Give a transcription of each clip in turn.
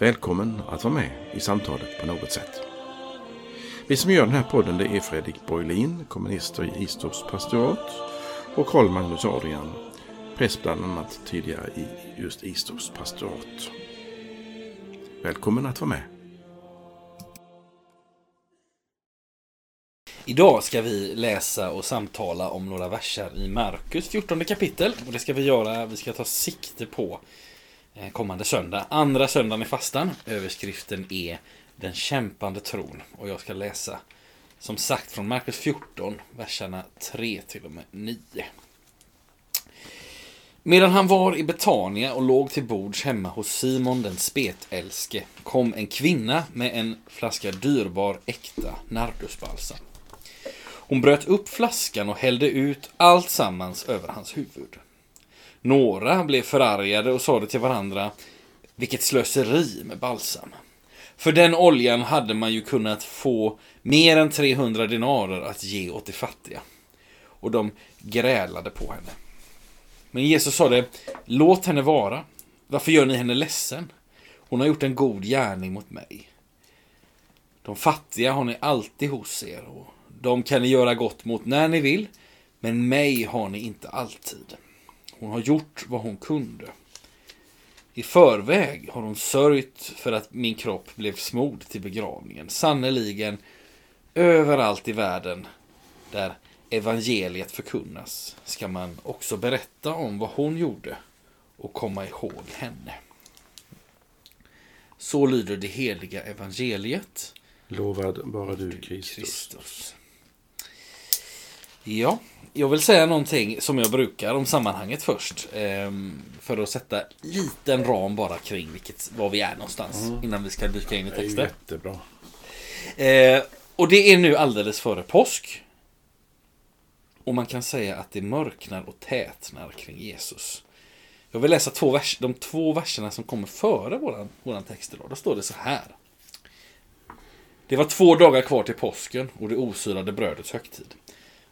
Välkommen att vara med i samtalet på något sätt. Vi som gör den här podden det är Fredrik Borglin, kommunister i Istorps pastorat och Karl Magnus Adrian, präst bland annat tidigare i just Istorps pastorat. Välkommen att vara med. Idag ska vi läsa och samtala om några verser i Markus 14 kapitel. Och det ska vi göra, vi ska ta sikte på Eh, kommande söndag. Andra söndagen i fastan. Överskriften är Den kämpande tron. Och jag ska läsa som sagt från Markus 14, verserna 3 till och med 9. Medan han var i Betania och låg till bords hemma hos Simon den spetälske kom en kvinna med en flaska dyrbar äkta nardusbalsam. Hon bröt upp flaskan och hällde ut allt sammans över hans huvud. Några blev förargade och sade till varandra Vilket slöseri med balsam. För den oljan hade man ju kunnat få mer än 300 dinarer att ge åt de fattiga. Och de grälade på henne. Men Jesus sa det, låt henne vara. Varför gör ni henne ledsen? Hon har gjort en god gärning mot mig. De fattiga har ni alltid hos er och de kan ni göra gott mot när ni vill, men mig har ni inte alltid. Hon har gjort vad hon kunde. I förväg har hon sörjt för att min kropp blev smord till begravningen. Sannerligen, överallt i världen där evangeliet förkunnas ska man också berätta om vad hon gjorde och komma ihåg henne. Så lyder det heliga evangeliet. Lovad vara du Kristus. Kristus. Ja, jag vill säga någonting som jag brukar om sammanhanget först. ehm, för att sätta liten ram bara kring vilket, var vi är någonstans. Innan vi ska dyka in i Det är texten. jättebra. Eh, och det är nu alldeles före påsk. Och man kan säga att det mörknar och tätnar kring Jesus. Jag vill läsa två vers, de två verserna som kommer före våran, våran text idag. Då står det så här. Det var två dagar kvar till påsken och det osyrade brödets högtid.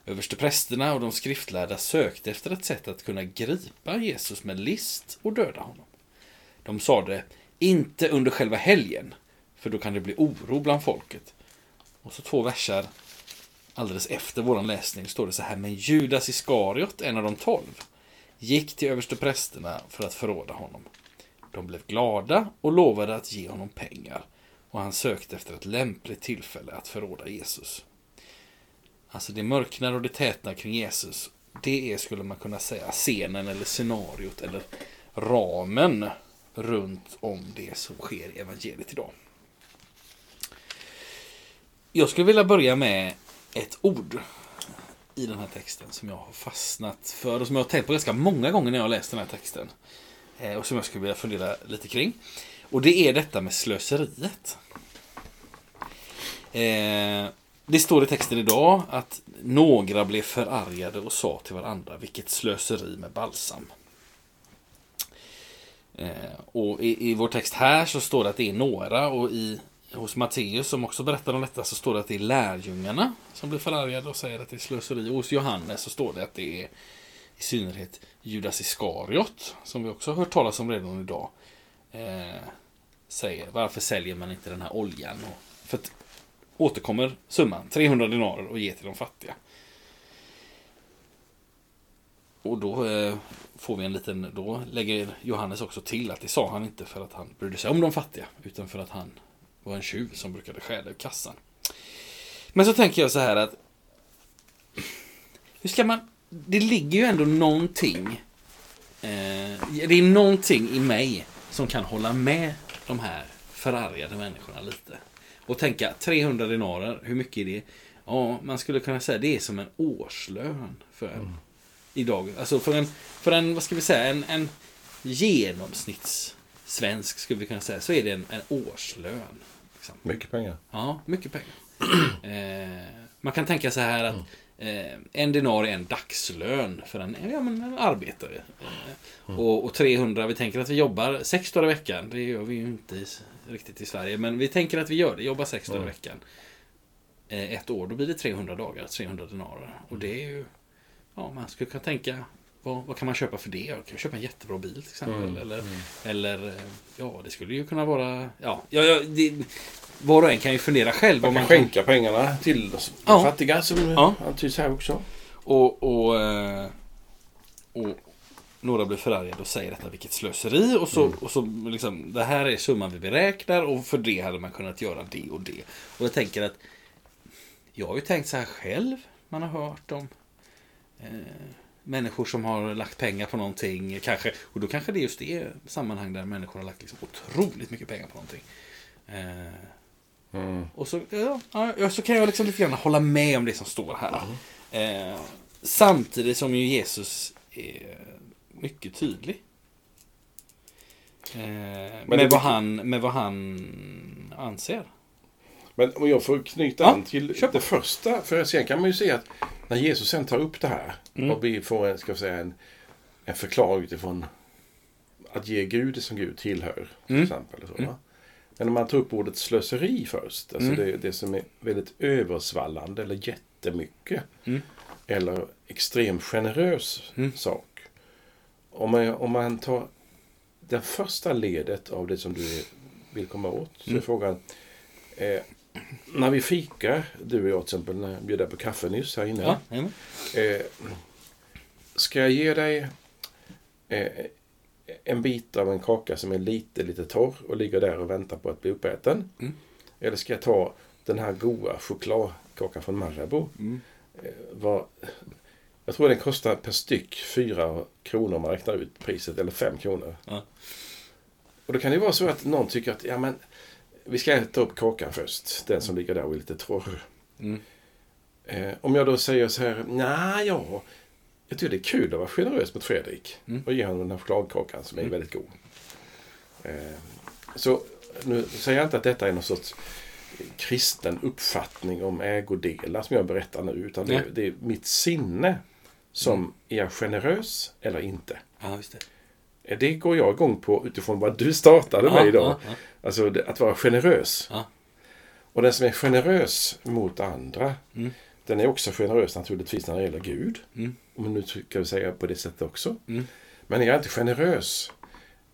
Översteprästerna och de skriftlärda sökte efter ett sätt att kunna gripa Jesus med list och döda honom. De sade, inte under själva helgen, för då kan det bli oro bland folket. Och så två verser, alldeles efter våran läsning står det så här, men Judas Iskariot, en av de tolv, gick till översteprästerna för att förråda honom. De blev glada och lovade att ge honom pengar och han sökte efter ett lämpligt tillfälle att förråda Jesus. Alltså det mörknar och det tätnar kring Jesus. Det är, skulle man kunna säga, scenen eller scenariot eller ramen runt om det som sker i evangeliet idag. Jag skulle vilja börja med ett ord i den här texten som jag har fastnat för och som jag har tänkt på ganska många gånger när jag har läst den här texten. Eh, och som jag skulle vilja fundera lite kring. Och det är detta med slöseriet. Eh, det står i texten idag att några blev förargade och sa till varandra vilket slöseri med balsam. Eh, och i, i vår text här så står det att det är några och i, hos Matteus som också berättar om detta så står det att det är lärjungarna som blir förargade och säger att det är slöseri. Och hos Johannes så står det att det är i synnerhet Judas Iskariot som vi också har hört talas om redan idag. Eh, säger varför säljer man inte den här oljan? Och, för att återkommer summan 300 dinarer och ger till de fattiga. Och då eh, får vi en liten, då lägger Johannes också till att det sa han inte för att han brydde sig om de fattiga, utan för att han var en tjuv som brukade stjäla ur kassan. Men så tänker jag så här att hur ska man, det ligger ju ändå någonting, eh, det är någonting i mig som kan hålla med de här förargade människorna lite. Och tänka 300 dinarer, hur mycket är det? Ja, man skulle kunna säga det är som en årslön för en idag. Alltså för en, för en vad ska vi säga, en, en genomsnittssvensk skulle vi kunna säga, så är det en, en årslön. Liksom. Mycket pengar. Ja, mycket pengar. Eh, man kan tänka så här att eh, en dinar är en dagslön för en, ja, men en arbetare. Eh, och, och 300, vi tänker att vi jobbar sex dagar i veckan. Det gör vi ju inte riktigt i Sverige. Men vi tänker att vi gör det, jobbar sex dagar i veckan. Eh, ett år, då blir det 300 dagar, 300 dinarer. Och det är ju, ja man skulle kunna tänka vad, vad kan man köpa för det? Jag kan köpa en jättebra bil till exempel. Mm, Eller, eller, eh, ja det skulle ju kunna vara, ja, ja, ja det, var och en kan ju fundera själv. Man kan man kan, skänka pengarna till Ja. fattiga som Ja. antyds här också. och, och, eh, och några blir förargade och säger detta, vilket slöseri. Och så, och så liksom, det här är summan vi beräknar och för det hade man kunnat göra det och det. Och jag tänker att jag har ju tänkt så här själv. Man har hört om eh, människor som har lagt pengar på någonting. Kanske, och då kanske det är just det sammanhang där människor har lagt liksom otroligt mycket pengar på någonting. Eh, Mm. och så, ja, ja, så kan jag liksom lite grann hålla med om det som står här. Eh, samtidigt som ju Jesus mycket tydlig. Eh, med, vad han, med vad han anser. Men om jag får knyta Ja, an till kör på. det första. För sen kan man ju se att när Jesus sen tar upp det här Mm. och vi får en, ska säga, en, en förklaring utifrån att ge Gud det som Gud tillhör. Till Mm. exempel, så, Mm. Men om man tar upp ordet slöseri först. Alltså Mm. det, det som är väldigt översvallande eller jättemycket. Mm. Eller extremt generös Mm. sak. Om man, om man tar det första ledet av det som du vill komma åt. Så är Mm. frågan. Eh, när vi fikar, du och jag till exempel, när jag bjöd dig på kaffe nyss här inne. Ja. Eh, ska jag ge dig eh, en bit av en kaka som är lite, lite torr och ligger där och väntar på att bli uppäten? Mm. Eller ska jag ta den här goda chokladkakan från Marabou? Mm. Eh, jag tror den kostar per styck fyra kronor om man räknar ut priset, eller fem kronor. Ja. Och då kan det vara så att någon tycker att ja, men, vi ska äta upp kakan först, den som ligger där och är lite torr. Mm. Eh, om jag då säger så här, nej ja, jag tycker det är kul att vara generös mot Fredrik Mm. och ge honom den här chokladkakan som är Mm. väldigt god. Eh, så nu säger jag inte att detta är någon sorts kristen uppfattning om ägodelar som jag berättar nu, utan det, det är mitt sinne som är jag generös eller inte. Ja, just det. Eh, Det går jag igång på utifrån vad du startade med ja, idag. Ja, ja. Alltså att vara generös. Och den som är generös mot andra, Mm. den är också generös naturligtvis när det gäller Gud. Mm. Om nu ska vi säga på det sättet också. Mm. Men är jag inte generös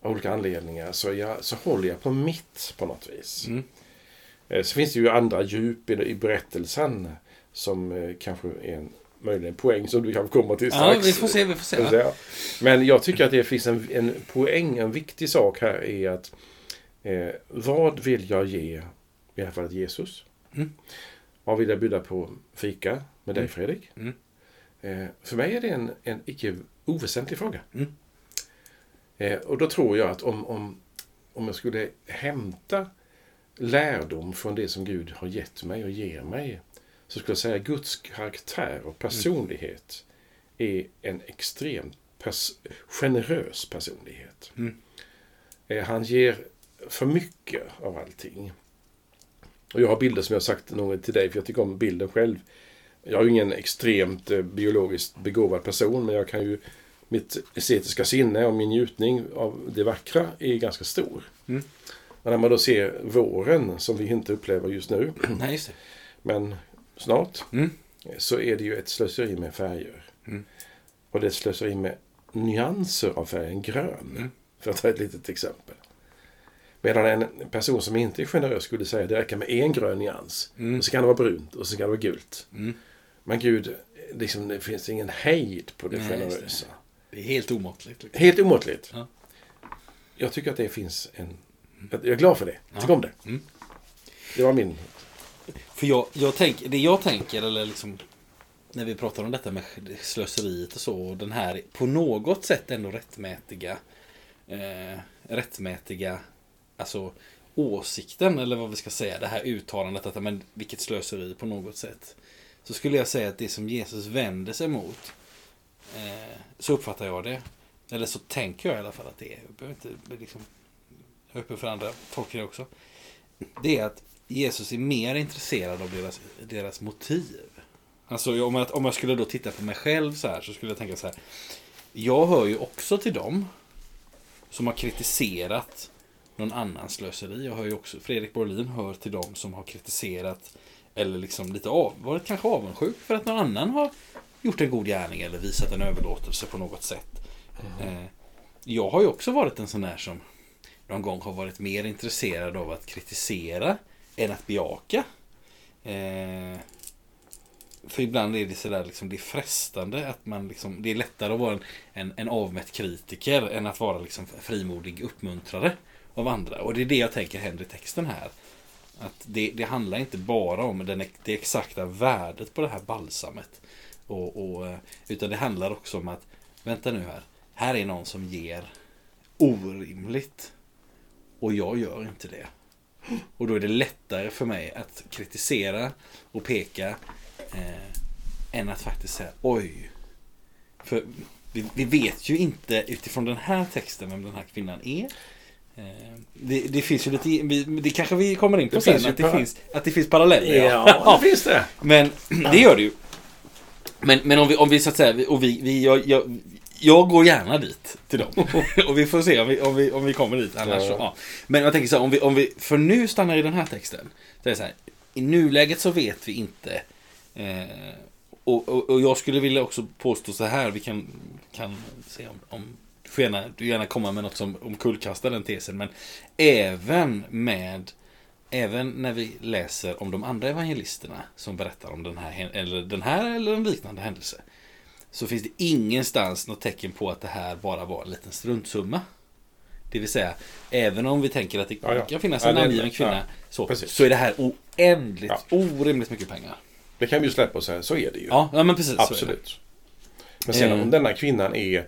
av olika anledningar så, jag, så håller jag på mitt på något vis. Mm. Eh, Så finns det ju andra djup i, i berättelsen som eh, kanske är en, möjligen en poäng som du kanske kommer till ja, strax. vi får se, vi får se. Ja. Men jag tycker att det finns en, en poäng, en viktig sak här är att eh, vad vill jag ge, i det här fallet Jesus? Mm. Vad vill jag bjuda på fika med dig Mm. Fredrik? Mm. Eh, för mig är det en, en icke oväsentlig fråga. Mm. Eh, och då tror jag att om, om, om jag skulle hämta lärdom från det som Gud har gett mig och ger mig så skulle jag säga att Guds karaktär och personlighet är en extremt pers- generös personlighet. Mm. Eh, Han ger för mycket av allting. Och jag har bilder som jag har sagt någon gång till dig, för jag tycker om bilden själv. Jag är ju ingen extremt eh, biologiskt begåvad person, men jag kan ju... Mitt estetiska sinne och min njutning av det vackra är ganska stor. Mm. Och när man då ser våren, som vi inte upplever just nu, Nej, just men snart, Mm. så är det ju ett slöseri med färger. Mm. Och det är ett slöseri med nyanser av färgen grön. Mm. För att ta ett litet exempel. Medan en person som inte är generös skulle säga att det räcker med en grön nyans. Mm. Och så kan det vara brunt och så kan det vara gult. Mm. Men Gud, liksom, det finns ingen hejd på det Nej, just det. generösa. Det är helt omåttligt. Liksom. Helt omåttligt. Ja. Jag tycker att det finns en... Jag är glad för det. Jag tycker om det. Mm. Det var min... För jag, jag tänk, det jag tänker, eller liksom när vi pratar om detta med slöseriet och så, och den här på något sätt ändå rättmätiga, eh, rättmätiga, alltså åsikten, eller vad vi ska säga, det här uttalandet att men, vilket slöseri på något sätt. Så skulle jag säga att det som Jesus vänder sig mot, eh, så uppfattar jag det. Eller så tänker jag i alla fall att det är. Jag behöver inte liksom, öppen för andra tolkningar också. Det är att Jesus är mer intresserad av deras, deras motiv. Alltså om jag, om jag skulle då titta på mig själv så här så skulle jag tänka så här. Jag hör ju också till dem som har kritiserat någon annans slöseri. Jag hör ju också, Fredrik Borlin hör till dem som har kritiserat eller liksom lite av, varit kanske avundsjuk för att någon annan har gjort en god gärning eller visat en överlåtelse på något sätt. Mm. Jag har ju också varit en sån där som någon gång har varit mer intresserad av att kritisera än att bejaka. Eh, för ibland är det sådär liksom, det är frestande att man liksom, det är lättare att vara en, en, en avmätt kritiker än att vara liksom frimodig uppmuntrare av andra. Och det är det jag tänker händer i texten här. Att det, det handlar inte bara om den, det exakta värdet på det här balsamet. Och, och, eh, utan det handlar också om att, vänta nu här, här är någon som ger orimligt. Och jag gör inte det. Och då är det lättare för mig att kritisera och peka eh, än att faktiskt säga oj. För vi, vi, vet ju inte utifrån den här texten vem den här kvinnan är. Eh, det, det, finns ju lite, det kanske vi kommer in på det sen, att det, finns, att det finns paralleller. Ja, ja det finns det. Men det gör det ju. Men, men om, vi, om vi så att säga, och vi, vi, jag, jag, jag går gärna dit till dem. och vi får se om vi, om vi, om vi kommer dit. Annars, ja. ja. Men jag tänker så här, om vi, om vi, för nu stannar i den här texten. Så är så här, I nuläget så vet vi inte. Eh, och, och, och, jag skulle vilja också påstå så här, vi kan, kan se om, om du får gärna, du gärna komma med något som omkullkastar den tesen. Men även med Även när vi läser om de andra evangelisterna som berättar om den här, eller den här eller en liknande händelse så finns det ingenstans något tecken på att det här bara var en liten struntsumma. Det vill säga, även om vi tänker att det ja, ja. kan finnas en namngiven kvinna så, så är det här oändligt, orimligt mycket pengar. Det kan vi ju släppa och säga, så är det ju. Ja, ja men precis. Absolut. Men sen om denna kvinnan är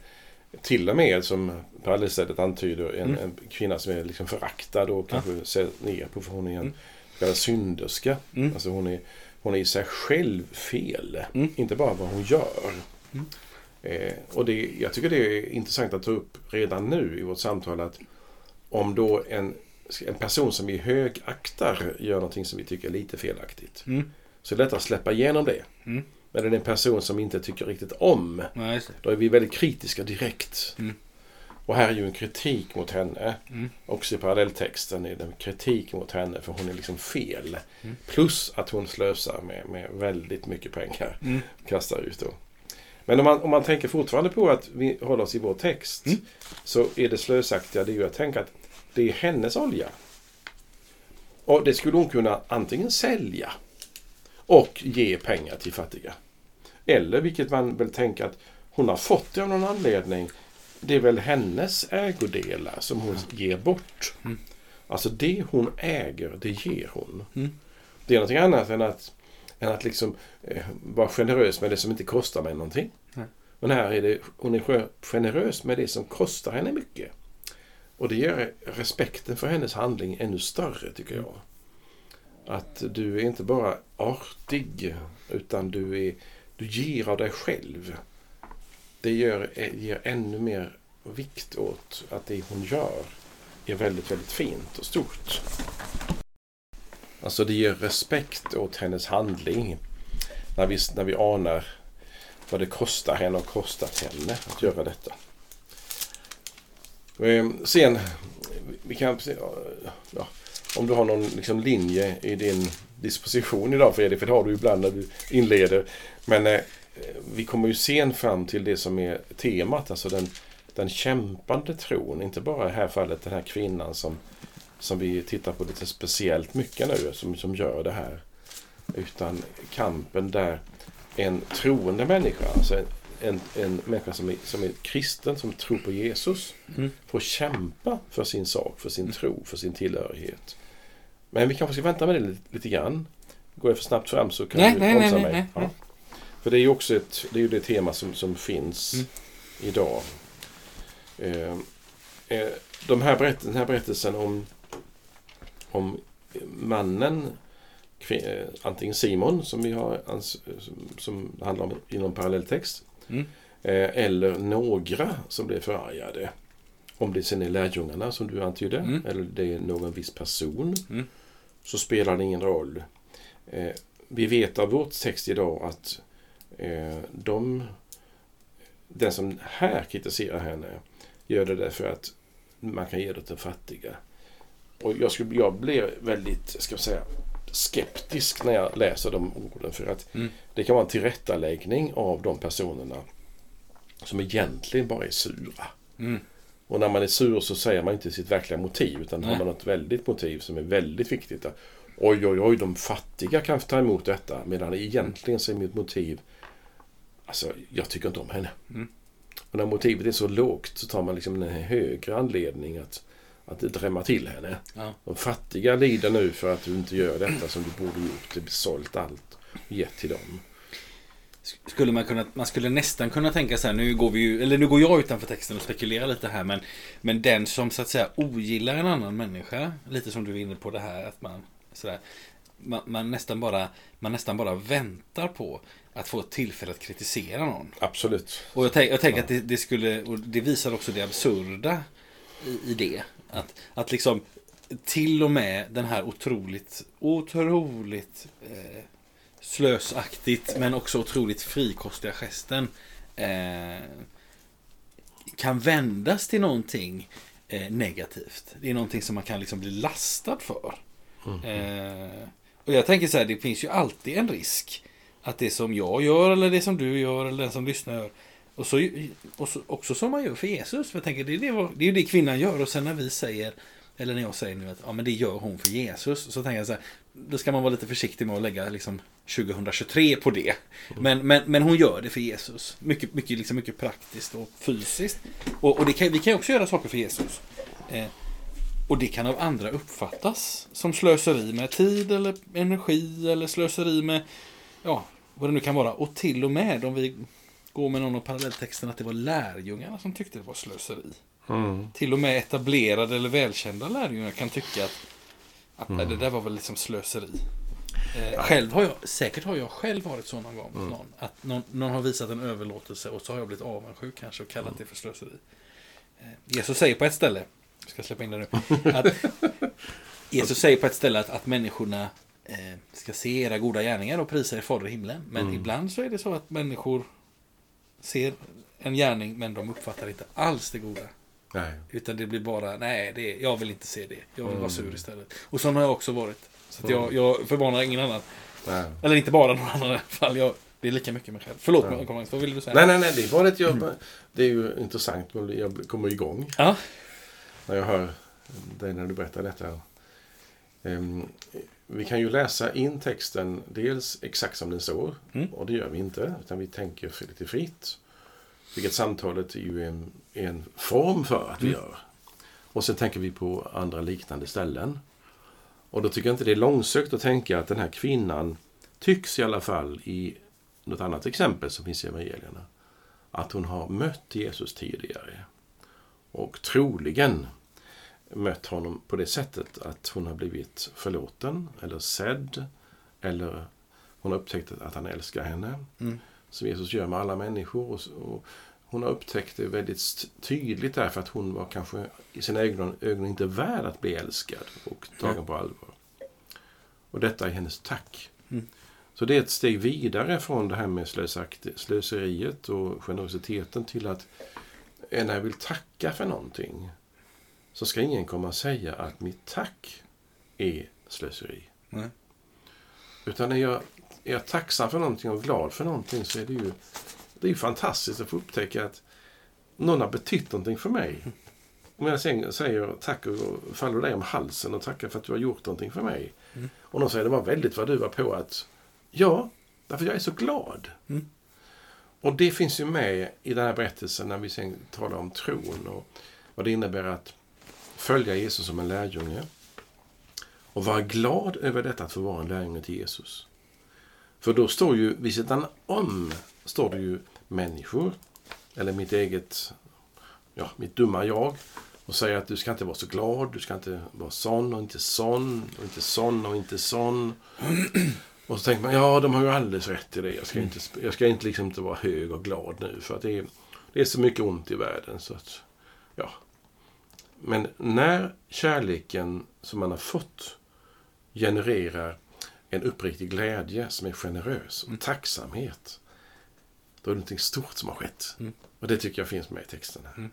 till och med, som parallellstället antyder, en, mm. en, kvinna som är liksom föraktad och kanske ja. ser ner på för hon är en mm. kallad synderska. Mm. Alltså hon är, hon är i sig själv fel. Mm. Inte bara vad hon gör. Mm. Eh, och det, jag tycker det är intressant att ta upp redan nu i vårt samtal att om då en, en person som vi högaktar gör någonting som vi tycker är lite felaktigt. Mm. Så är det lättare att släppa igenom det. Mm. Men är det en person som vi inte tycker riktigt om. Ja, då är vi väldigt kritiska direkt. Mm. Och här är ju en kritik mot henne. Mm. Också i parallelltexten är det en kritik mot henne för hon är liksom fel. Mm. Plus att hon slösar med, med väldigt mycket pengar. Mm. Kastar ut då. Men om man, om man tänker fortfarande på att vi håller oss i vår text. Mm. Så är det slösaktiga det är ju att tänka att det är hennes olja. Och det skulle hon kunna antingen sälja och ge pengar till fattiga. Eller, vilket man väl tänker att hon har fått det av någon anledning. Det är väl hennes ägodelar som hon ger bort. Mm. Alltså det hon äger, det ger hon. Mm. Det är någonting annat än att än att liksom eh, vara generös med det som inte kostar mig någonting. Nej. Men här är det, hon är generös med det som kostar henne mycket. Och det gör respekten för hennes handling ännu större tycker jag. Att du är inte bara artig utan du, är, du ger av dig själv. Det gör, ger ännu mer vikt åt att det hon gör är väldigt, väldigt fint och stort. Alltså det ger respekt åt hennes handling. När vi, när vi anar vad det kostar henne och kostat henne att göra detta. Ehm, sen, vi kan, ja, om du har någon liksom linje i din disposition idag Fredrik, för det har du ibland när du inleder. Men eh, vi kommer ju sen fram till det som är temat, alltså den, den kämpande tron. Inte bara i det här fallet den här kvinnan som som vi tittar på lite speciellt mycket nu som, som gör det här. Utan kampen där en troende människa, alltså en, en, en människa som är, som är kristen, som tror på Jesus, mm. får kämpa för sin sak, för sin tro, för sin tillhörighet. Men vi kanske ska vänta med det lite, lite grann. Går jag för snabbt fram så kan nej, du nej, bromsa mig. Nej, ja. För det är ju också ett, det, är ju det tema som, som finns mm. idag. Eh, eh, de här berätt, den här berättelsen om om mannen, eh, antingen Simon som vi har som handlar om inom parallelltext. Mm. Eh, eller några som blev förargade. Om det sen är lärjungarna som du antydde. Mm. Eller det är någon viss person. Mm. så spelar det ingen roll. Eh, vi vet av vårt text idag att de, den som här kritiserar henne gör det därför att man kan ge det till fattiga. Och jag, skulle, jag blev väldigt, ska jag säga, skeptisk när jag läser de orden. För att Mm. det kan vara en tillrättaläggning av de personerna som egentligen bara är sura. Mm. Och när man är sur så säger man inte sitt verkliga motiv utan Nej. har man något väldigt motiv som är väldigt viktigt. Där. Oj, oj, oj, de fattiga kan ta emot detta. Medan egentligen så är mitt motiv Alltså, jag tycker inte om henne. Mm. Och när motivet är så lågt så tar man liksom en högre anledning att, att drämma till henne. Ja. De fattiga lider nu för att du inte gör detta som du borde gjort. Du sålt allt och gett till dem. Skulle man kunna, man skulle nästan kunna tänka så här, nu går vi ju, eller nu går jag utanför texten och spekulerar lite här, men, men den som så att säga ogillar en annan människa, lite som du är inne på det här, att man sådär, man, man, nästan bara, man nästan bara väntar på att få ett tillfälle att kritisera någon. Absolut. Och jag, tänk, jag tänker att det, det skulle, och det visar också det absurda i, i det. Att, att liksom till och med den här otroligt, otroligt eh, slösaktigt men också otroligt frikostiga gesten eh, kan vändas till någonting eh, negativt. Det är någonting som man kan liksom bli lastad för. Eh, och jag tänker så här, det finns ju alltid en risk att det som jag gör eller det som du gör eller den som lyssnar gör och så, och så, också som man gör för Jesus. För jag tänker, det är, det, det är ju det kvinnan gör och sen när vi säger eller när jag säger nu att ja, men det gör hon för Jesus. Så tänker jag så här, då ska man vara lite försiktig med att lägga liksom 2023 på det. Men, men, men hon gör det för Jesus. Mycket, mycket, liksom mycket praktiskt och fysiskt. Och, och det kan, vi kan ju också göra saker för Jesus. Eh, och det kan av andra uppfattas som slöseri med tid eller energi eller slöseri med ja, vad det nu kan vara. Och till och med om vi går med någon av parallelltexterna att det var lärjungarna som tyckte det var slöseri. Mm. Till och med etablerade eller välkända lärjungar kan tycka att, att nej, det där var väl liksom slöseri. Eh, själv har jag, säkert har jag själv varit så någon gång mot någon. Att någon, någon har visat en överlåtelse och så har jag blivit avundsjuk kanske och kallat det för slöseri. Eh, Jesus säger på ett ställe, jag ska släppa in det nu, att Jesus säger på ett ställe att, att människorna eh, ska se era goda gärningar och prisa er fader i himlen. Men ibland så är det så att människor ser en gärning men de uppfattar inte alls det goda. Nej. Utan det blir bara, nej, det, jag vill inte se det. Jag vill vara sur istället. Och sån har jag också varit. Så att jag, jag förvarnar ingen annan. Nej. Eller inte bara någon annan i alla fall. Jag, det är lika mycket mig själv. Förlåt mig, Karl-Magnus, vad ville du säga? nej, nej, nej, det är bara ett jobb. Det är ju intressant. Jag kommer igång Ja, när jag hör dig när du berättar detta. Vi kan ju läsa in texten dels exakt som den står. Mm. Och det gör vi inte. Utan vi tänker lite fritt. Vilket samtalet är ju en, en form för att vi Mm. gör. Och sen tänker vi på andra liknande ställen. Och då tycker jag inte det är långsökt att tänka att den här kvinnan tycks i alla fall i något annat exempel som finns i evangelierna. Att hon har mött Jesus tidigare. Och troligen mött honom på det sättet att hon har blivit förlåten eller sedd. Eller hon har upptäckt att han älskar henne. Mm. Som Jesus gör med alla människor. Och, och hon har upptäckt det väldigt tydligt därför att hon var kanske i sina ögon, ögon inte värd att bli älskad och tagen på allvar. Och detta är hennes tack. Mm. Så det är ett steg vidare från det här med slöseriet och generositeten till att när jag vill tacka för någonting så ska ingen komma och säga att mitt tack är slöseri. Nej. Utan när jag är jag tacksam för någonting och glad för någonting så är det ju det är ju fantastiskt att få upptäcka att någon har betytt någonting för mig. Om jag sen säger tack och faller dig om halsen och tackar för att du har gjort någonting för mig. Mm. Och någon säger det var väldigt vad du var på att ja, därför jag är så glad. Mm. Och det finns ju med i den här berättelsen när vi sen talar om tron och vad det innebär att följa Jesus som en lärjunge. Och vara glad över detta att få vara en lärjunge till Jesus. För då står ju vid sidan om står det ju människor, eller mitt eget, ja, mitt dumma jag, och säger att du ska inte vara så glad, du ska inte vara sån och inte sån, och inte sån och inte sån. Och så tänker man, ja, de har ju alldeles rätt i det. Jag ska inte, jag ska inte, liksom inte vara hög och glad nu, för att det är, det är så mycket ont i världen. Så att, ja. Men när kärleken som man har fått genererar en uppriktig glädje som är generös och tacksamhet. Då är det någonting stort som har skett. Mm. Och det tycker jag finns med i texten. Här. Mm.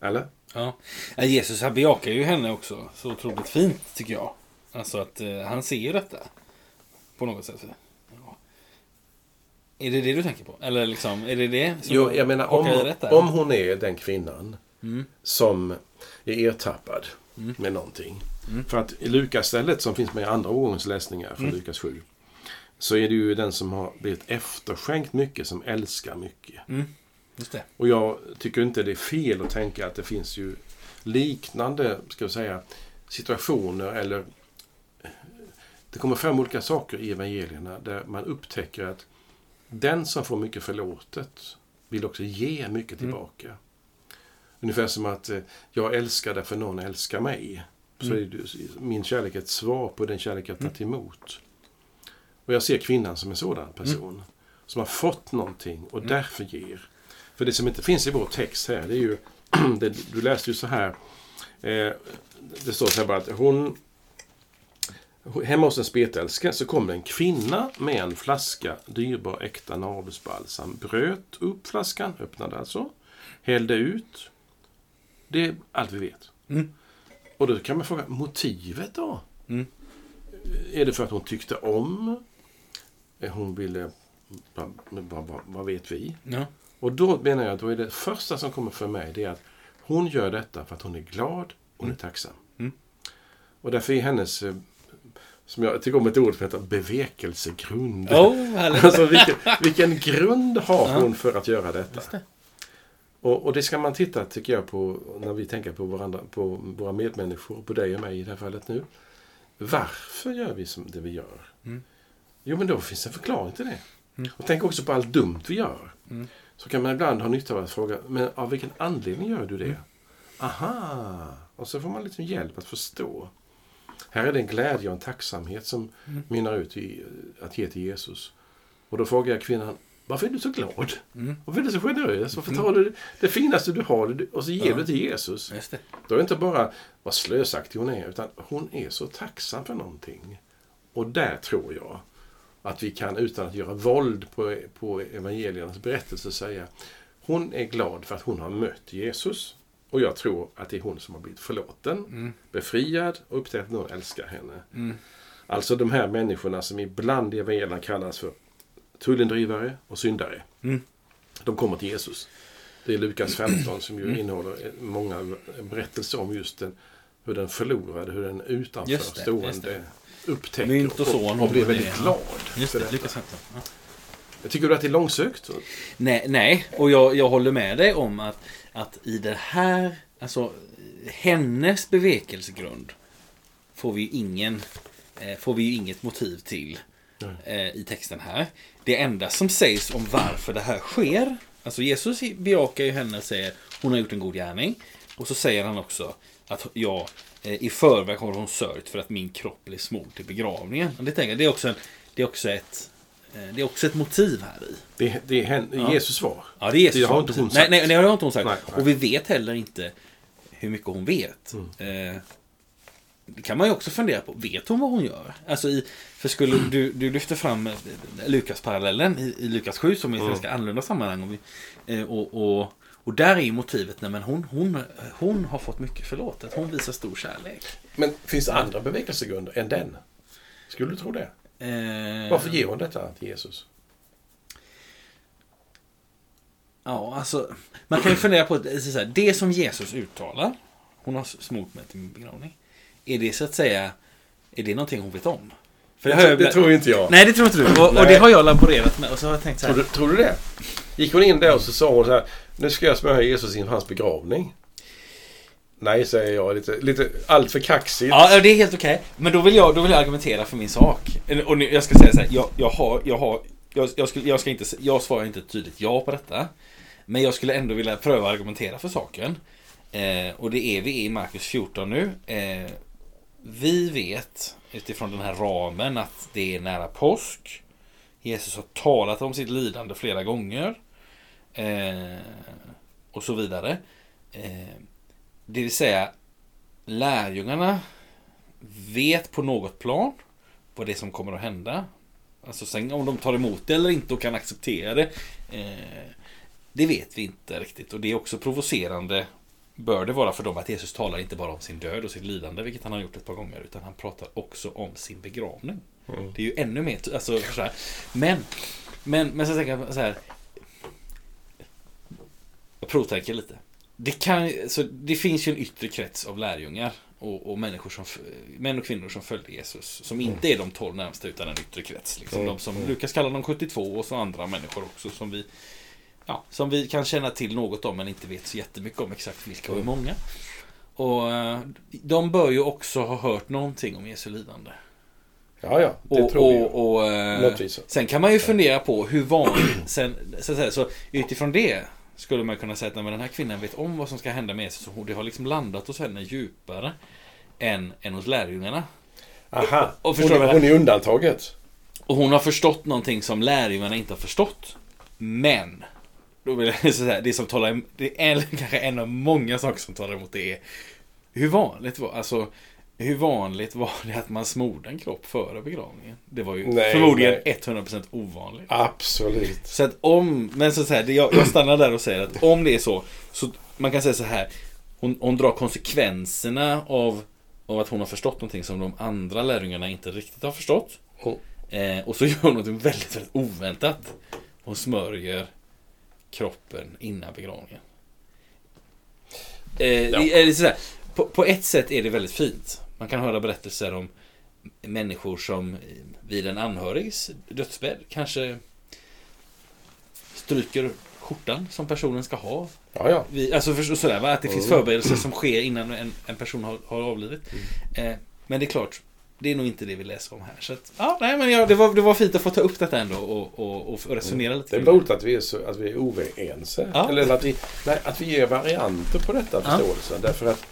Eller? Ja. Jesus han bejakar ju henne också så otroligt fint tycker jag. Alltså att eh, han ser ju detta. På något sätt. Ja. Är det det du tänker på? Eller liksom, är det det som Jo, jag menar om, om hon är den kvinnan Mm. som är ertappad Mm. med någonting. Mm. För att i Lukas-stället som finns med i andra årgångens läsningar från Mm. Lukas 7. Så är det ju den som har blivit efterskänkt mycket som älskar mycket. Mm. Och jag tycker inte det är fel att tänka att det finns ju liknande, ska jag säga, situationer eller det kommer fram olika saker i evangelierna där man upptäcker att den som får mycket förlåtet vill också ge mycket Mm. Ungefär som att eh, jag älskar därför någon älskar mig. Så Mm. är min kärlek ett svar på den kärlek jag Mm. tagit emot. Och jag ser kvinnan som en sådan person. Som har fått någonting och Mm. därför ger. För det som inte finns i vår text här, det är ju... det, du läste ju så här. Eh, det står så här bara att hon... Hemma hos en spetälska så kom det en kvinna med en flaska dyrbar äkta nardusbalsam. Bröt upp flaskan, öppnade alltså. Hällde ut. Det är allt vi vet. Mm. Och då kan man fråga, motivet då? Mm. Är det för att hon tyckte om? Hon ville... Vad, vad, vad, vet vi? Ja. Och då menar jag att då är det första som kommer för mig det är att hon gör detta för att hon är glad och hon är tacksam. Mm. Och därför är hennes, eh, som jag tycker om ett ord som heter bevekelsegrund. Oh, alltså vilken, vilken grund har hon för att göra detta? Och, och det ska man titta, tycker jag, på när vi tänker på, varandra, på våra medmänniskor, på dig och mig i det här fallet nu. Varför gör vi som det vi gör? Mm. Jo, men då finns en förklaring till det. Mm. Och tänk också på allt dumt vi gör. Mm. Så kan man ibland ha nytta av att fråga, men av vilken anledning gör du det? Mm. Aha! Och så får man liksom hjälp att förstå. Här är det en glädje och en tacksamhet som Mm. mynnar ut i att ge till Jesus. Och då frågar jag kvinnan, varför är du så glad? Mm. Varför är du så generös? Varför Mm. tar du det finaste du har och så ger Ja. du till Jesus? Just det. Då är det inte bara vad slösaktig hon är, utan hon är så tacksam för någonting. Och där tror jag att vi kan, utan att göra våld på, på evangeliernas berättelse, säga hon är glad för att hon har mött Jesus. Och jag tror att det är hon som har blivit förlåten, Mm. befriad och upptäckt att någon älskar henne. Mm. Alltså de här människorna som ibland i evangelierna kallas för tullindrivare och syndare. Mm. De kommer till Jesus. Det är Lukas 15 som ju innehåller många berättelser om just den, hur den förlorade, hur den utanför Just det, stående just det. upptäcker Mynt och son, och, och blir väldigt glad. Just det. Ja. Tycker du att det är långsökt? Nej, nej, och jag, jag håller med dig om att, att i det här, alltså hennes bevekelsegrund får vi ingen, eh, får vi ju inget motiv till. Eh, i texten här. Det enda som sägs om varför det här sker, alltså Jesus bejakar ju henne och säger hon har gjort en god gärning. Och så säger han också att jag eh, i förväg har hon sörjt för att min kropp blir smord till begravningen. Och det, tänker jag, det, är också en, det, är också ett, eh, det är också ett motiv här i. Det, det är hen, Ja. Jesus svar. Ja, det är Jesus Det har inte hon sagt. nej, nej, det har inte hon sagt. Nej, nej. Och vi vet heller inte hur mycket hon vet. Mm. Eh, det kan man ju också fundera på. Vet hon vad hon gör? Alltså i, för skulle du, du lyfter fram eh, Lukas-parallellen i, i Lukas 7 som är ett Mm. ganska annorlunda sammanhang. Och, eh, och, och, och där är ju motivet, nej men hon, hon, hon har fått mycket förlåtet. Hon visar stor kärlek. Men finns det andra bevekelsegrunder än den? Skulle du tro det? Eh, Varför ger hon detta till Jesus? Ja, alltså. Man kan ju fundera på det, det som Jesus uttalar. Hon har smort mig till min begravning. Är det så att säga. Är det någonting hon vet om? För Det, jag- det tror inte jag. Nej, det tror inte du. Och, och det har jag laborerat med. Och så har jag tänkt så Tror, här. du, tror du det? Gick hon in där och så sa hon så här. Nu ska jag smörja Jesus inför hans begravning. Nej, säger jag. Lite, lite allt för kaxigt. Ja, det är helt okej. Men då vill, jag, då vill jag argumentera för min sak. Och nu, jag ska säga så här. Jag, jag har, jag har, jag, jag, skulle, jag ska inte, jag svarar inte ett tydligt ja på detta. Men jag skulle ändå vilja pröva argumentera för saken. Eh, och det är vi i Markus 14 nu. Eh, vi vet utifrån den här ramen att det är nära påsk. Jesus har talat om sitt lidande flera gånger. Eh, och så vidare. Eh, det vill säga lärjungarna vet på något plan vad det är som kommer att hända. Alltså sen om de tar emot det eller inte och kan acceptera det. Eh, det vet vi inte riktigt. Och det är också provocerande bör det vara för dem att Jesus talar inte bara om sin död och sitt lidande, vilket han har gjort ett par gånger, utan han pratar också om sin begravning. Mm. Det är ju ännu mer, alltså så här. Men, men, men så tänker jag så här. Jag provtänker lite. Det, kan, så det finns ju en yttre krets av lärjungar och, och, människor som, män och kvinnor som följde Jesus. Som mm. inte är de tolv närmsta utan en yttre krets. Liksom. Mm. De som mm. Lukas kallar de 72 och så andra människor också som vi ja, som vi kan känna till något om men inte vet så jättemycket om exakt vilka och hur många. Och eh, de bör ju också ha hört någonting om Jesu lidande. Ja, ja, det och, tror vi. Och, och, eh, sen kan man ju fundera på hur vanligt, sen, så, säga, så utifrån det skulle man kunna säga att den här kvinnan vet om vad som ska hända med Jesus. Så det har liksom landat hos henne djupare än, än hos lärjungarna. Aha, och, och hon, hon är undantaget. Och hon har förstått någonting som lärjungarna inte har förstått. Men då vill jag säga, det som talar det är kanske en av många saker som talar emot det är hur vanligt var, alltså hur vanligt var det att man smorde en kropp före begravningen? Det var ju nej, förmodligen nej. 100% ovanligt. Absolut. Så att om, men så, så här, jag, jag stannar där och säger att om det är så, så man kan säga så här. Hon, hon drar konsekvenserna av, av att hon har förstått någonting som de andra lärjungarna inte riktigt har förstått. Mm. Eh, och så gör hon något väldigt, väldigt oväntat. Hon smörjer kroppen innan begravningen. Eh, ja. sådär, på, på ett sätt är det väldigt fint. Man kan höra berättelser om människor som vid en anhörigs dödsbädd kanske stryker skjortan som personen ska ha. Ja, ja. Vi, alltså för, sådär, va? Att det finns mm. förberedelser som sker innan en, en person har, har avlidit. Mm. Eh, men det är klart, det är nog inte det vi läser om här. Så att, ja, nej, men ja, det, var, det var fint att få ta upp detta ändå och, och, och resonera mm. lite. Det är roligt att vi är, så, att vi är oense. Ja. Eller att vi, nej, att vi ger varianter på detta förståelsen. Ja. Därför att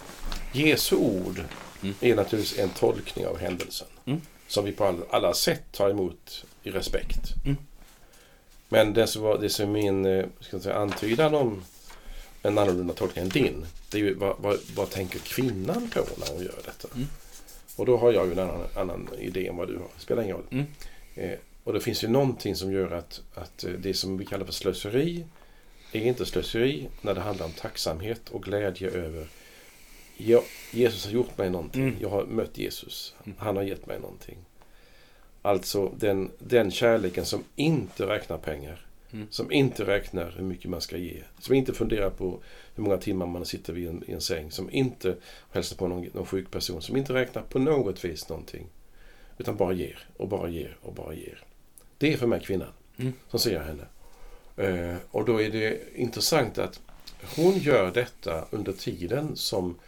Jesu ord mm. är naturligtvis en tolkning av händelsen. Mm. Som vi på alla, sätt tar emot i respekt. Mm. Men det som, var, det som är min eh, ska säga, antydan om en annorlunda tolkning än din. Det är ju vad, vad, vad tänker kvinnan på när hon gör detta? Och då har jag ju en annan, annan idé än vad du har. Det spelar ingen roll. Mm. Eh, och det finns ju någonting som gör att, att eh, det som vi kallar för slöseri är inte slöseri när det handlar om tacksamhet och glädje över ja, Jesus har gjort mig någonting. Mm. Jag har mött Jesus. Mm. Han har gett mig någonting. Alltså den, den kärleken som inte räknar pengar. Mm. Som inte räknar hur mycket man ska ge. Som inte funderar på hur många timmar man sitter vid en, i en säng. Som inte hälsar på någon, någon sjuk person. Som inte räknar på något vis någonting. Utan bara ger och bara ger och bara ger. Det är för mig kvinnan. Mm. Som ser henne. Uh, och då är det intressant att hon gör detta under tiden som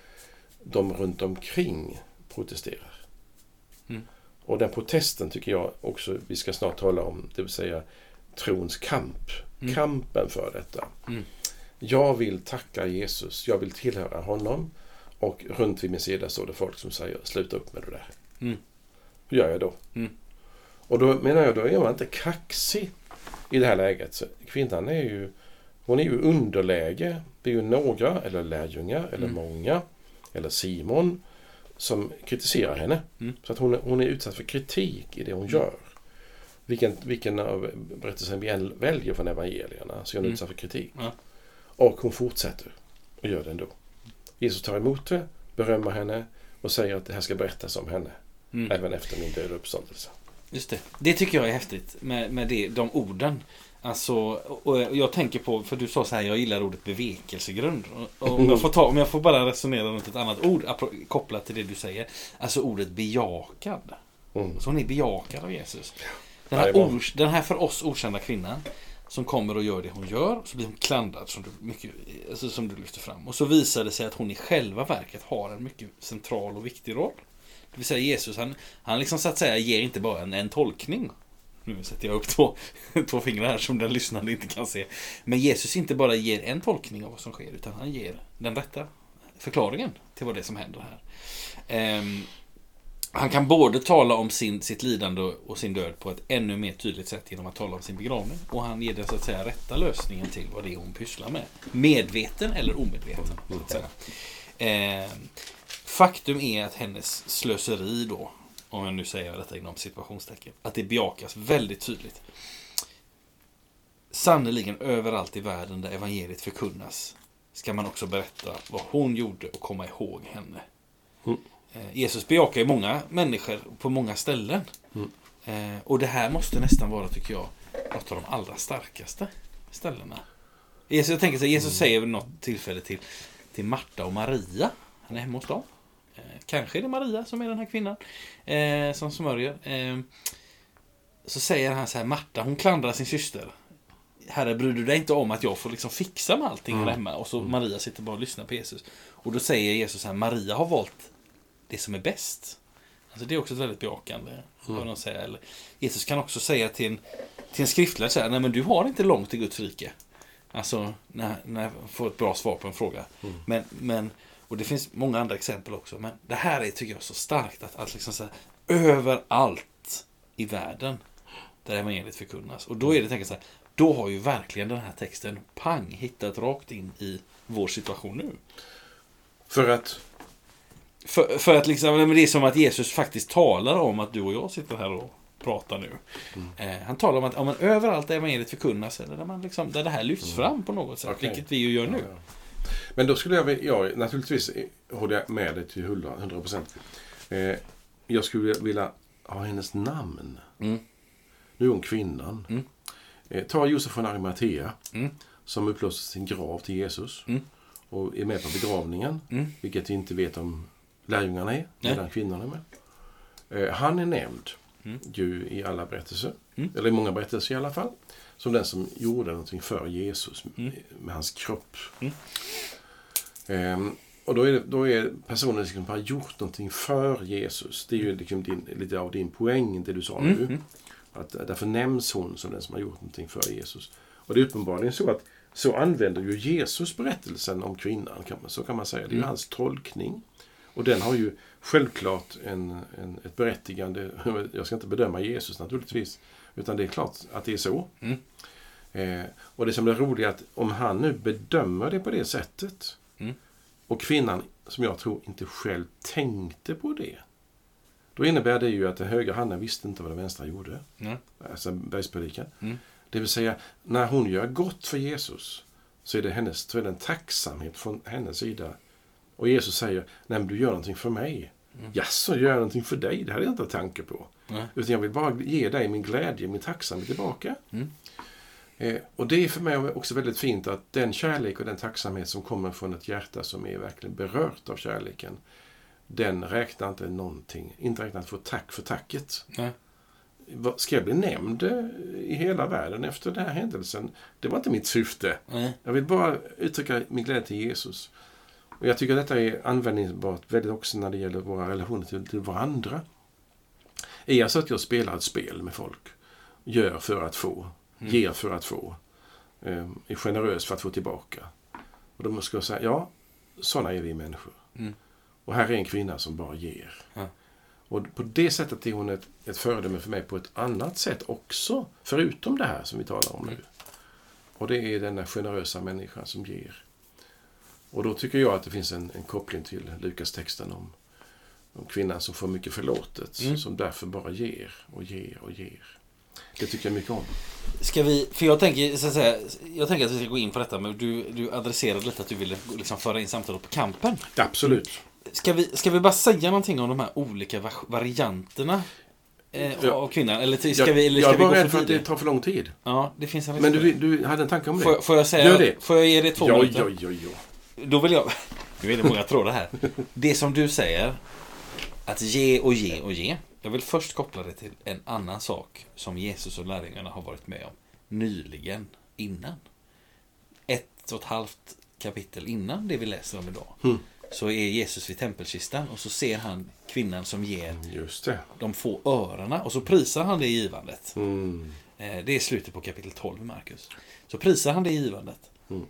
de runt omkring protesterar. Mm. Och den protesten tycker jag också vi ska snart tala om. Det vill säga trons kamp. Mm. Kampen för detta. Mm. Jag vill tacka Jesus. Jag vill tillhöra honom. Och runt vid min sida står det folk som säger sluta upp med det där. Mm. Hur gör jag då? Mm. Och då menar jag, då är man inte kaxig i det här läget. Så kvinnan är ju hon är ju underläge. Det är ju några, eller lärjungar, eller mm. många, eller Simon, som kritiserar henne. Mm. Så att hon, hon är utsatt för kritik i det hon mm. gör. Vilken, vilken av berättelsen vi än väljer från evangelierna så är hon mm. utsatt för kritik. Ja. Och hon fortsätter och gör det ändå. Jesus tar emot det, berömmer henne och säger att det här ska berättas om henne. Mm. Även efter min död och uppståndelse. Just det. Det tycker jag är häftigt med, med det, de orden. Alltså, och jag tänker på, för du sa så här, jag gillar ordet bevekelsegrund. Och om, jag får ta, om jag får bara resonera runt ett annat ord kopplat till det du säger. Alltså ordet bejakad. Mm. Så hon är bejakad av Jesus. Den här, ors, den här för oss okända kvinnan som kommer och gör det hon gör. Så blir hon klandrad som du, mycket, alltså som du lyfter fram. Och så visar det sig att hon i själva verket har en mycket central och viktig roll. Det vill säga Jesus, han, han liksom så att säga ger inte bara en, en tolkning. Nu sätter jag upp två, två fingrar här som den lyssnande inte kan se. Men Jesus inte bara ger en tolkning av vad som sker, utan han ger den rätta förklaringen till vad det är som händer här. Um, han kan både tala om sin, sitt lidande och sin död på ett ännu mer tydligt sätt genom att tala om sin begravning. Och han ger den så att säga rätta lösningen till vad det är hon pysslar med. Medveten eller omedveten. Så att säga. Eh, faktum är att hennes slöseri då, om jag nu säger detta inom situationstecken, att det bejakas väldigt tydligt. Sannerligen överallt i världen där evangeliet förkunnas ska man också berätta vad hon gjorde och komma ihåg henne. Mm. Eh, Jesus bejakar ju många människor på många ställen. Mm. Eh, och det här måste nästan vara, tycker jag, något av de allra starkaste ställena. Jesus, jag tänker så här, Jesus Mm. säger vid något tillfälle till, till Marta och Maria. Han är hemma hos dem. Eh, kanske är det Maria som är den här kvinnan eh, som smörjer. Så säger han så här, Marta hon klandrar sin syster. Herre, bryr du dig inte om att jag får liksom fixa med allting Mm. hemma? Och så Maria sitter bara och lyssnar på Jesus. Och då säger Jesus så här, Maria har valt det som är bäst. Alltså det är också ett väldigt bejakande. Mm. Vad de säger. Eller, Jesus kan också säga till en, till en skriftlärd så här, nej men du har inte långt till Guds rike. Alltså, när, när jag får ett bra svar på en fråga. Mm. Men, men, och det finns många andra exempel också. Men det här är, tycker jag, så starkt att, att liksom så här, överallt i världen där evangeliet förkunnas. Och då är det, jag så här, då har ju verkligen den här texten, pang, hittat rakt in i vår situation nu. För att... För, för att liksom, men det är som att Jesus faktiskt talar om att du och jag sitter här och pratar nu. Eh, han talar om att ja, men överallt där evangeliet förkunnas, eller där, man liksom, där det här lyfts fram på något sätt, Okej. vilket vi ju gör nu. Ja, ja. Men då skulle jag, vilja- ja, naturligtvis håller jag med dig till 100 procent. Eh, jag skulle vilja ha hennes namn. Mm. Nu är hon kvinnan. Mm. Eh, ta Josef från Arimathea. Mm. Som upplåter sin grav till Jesus. Mm. Och är med på begravningen. Mm. Vilket vi inte vet om lärjungarna är. Nej. Medan kvinnan är med. Eh, han är nämnd Mm. ju i alla berättelser. Mm. Eller i många berättelser i alla fall. Som den som gjorde någonting för Jesus Mm. med hans kropp. Mm. Ehm, och då är, det, då är personen liksom har gjort någonting för Jesus. Det är ju liksom din, lite av din poäng, det du sa Mm. nu. Mm. Att, därför nämns hon som den som har gjort någonting för Jesus. Och det är uppenbarligen så att så använder ju Jesus berättelsen om kvinnan, kan man, så kan man säga. Det är ju Mm. hans tolkning. Och den har ju självklart en, en, ett berättigande. Jag ska inte bedöma Jesus naturligtvis. Utan det är klart att det är så. Mm. Eh, och det som är roligt är att om han nu bedömer det på det sättet. Mm. Och kvinnan, som jag tror, inte själv tänkte på det. Då innebär det ju att den högra handen visste inte vad den vänstra gjorde. Ja. Alltså bergspredikan. Mm. Det vill säga, när hon gör gott för Jesus så är det, hennes, så är det en tacksamhet från hennes sida. Och Jesus säger, nej men du gör någonting för mig. Mm. Jaså, gör jag någonting för dig? Det hade jag inte tanke på. Nej. Utan jag vill bara ge dig min glädje, min tacksamhet tillbaka. Mm. Eh, och det är för mig också väldigt fint att den kärlek och den tacksamhet som kommer från ett hjärta som är verkligen berört av kärleken, den räknar inte någonting, inte räknar att få tack för tacket. Nej. Ska jag bli nämnd eh, i hela världen efter den här händelsen? Det var inte mitt syfte. Nej. Jag vill bara uttrycka min glädje till Jesus. Och jag tycker detta är användningsbart väldigt också när det gäller våra relationer till, till varandra. Är jag så att jag spelar ett spel med folk, gör för att få, Mm. ger för att få, eh, är generös för att få tillbaka. Och då måste jag säga, ja, sådana är vi människor. Mm. Och här är en kvinna som bara ger. Ja. Och på det sättet är hon ett, ett föredöme för mig på ett annat sätt också. Förutom det här som vi talar om nu. Mm. Och det är denna generösa människa som ger. Och då tycker jag att det finns en, en koppling till Lukas-texten om, om kvinnan som får mycket förlåtet. Mm. Som därför bara ger och ger och ger. Det tycker jag mycket om. Ska vi, för jag tänker, så att säga, jag tänker att vi ska gå in på detta, men du, du adresserade lite att du ville liksom föra in samtalet på kampen. Absolut. Ska vi, ska vi bara säga någonting om de här olika va- varianterna eh, Ja. av kvinnan? Eller ska jag vi, eller jag ska är vi gå rädd för att det tar för lång tid. Ja, det finns en Men risk du, för du hade en tanke om det? Får, jag- får jag säga, Gör det. får jag ge dig två Ja, minuter? ja, ja, ja. Då vill jag... Nu är det många trådar här. Det som du säger, att ge och ge och ge. Jag vill först koppla det till en annan sak som Jesus och lärjungarna har varit med om nyligen, innan. Ett och ett halvt kapitel innan det vi läser om idag. Mm. Så är Jesus vid tempelkistan och så ser han kvinnan som ger Just det. de få örena och så prisar han det givandet. Mm. Det är slutet på kapitel 12 i Markus. Så prisar han det givandet. Mm.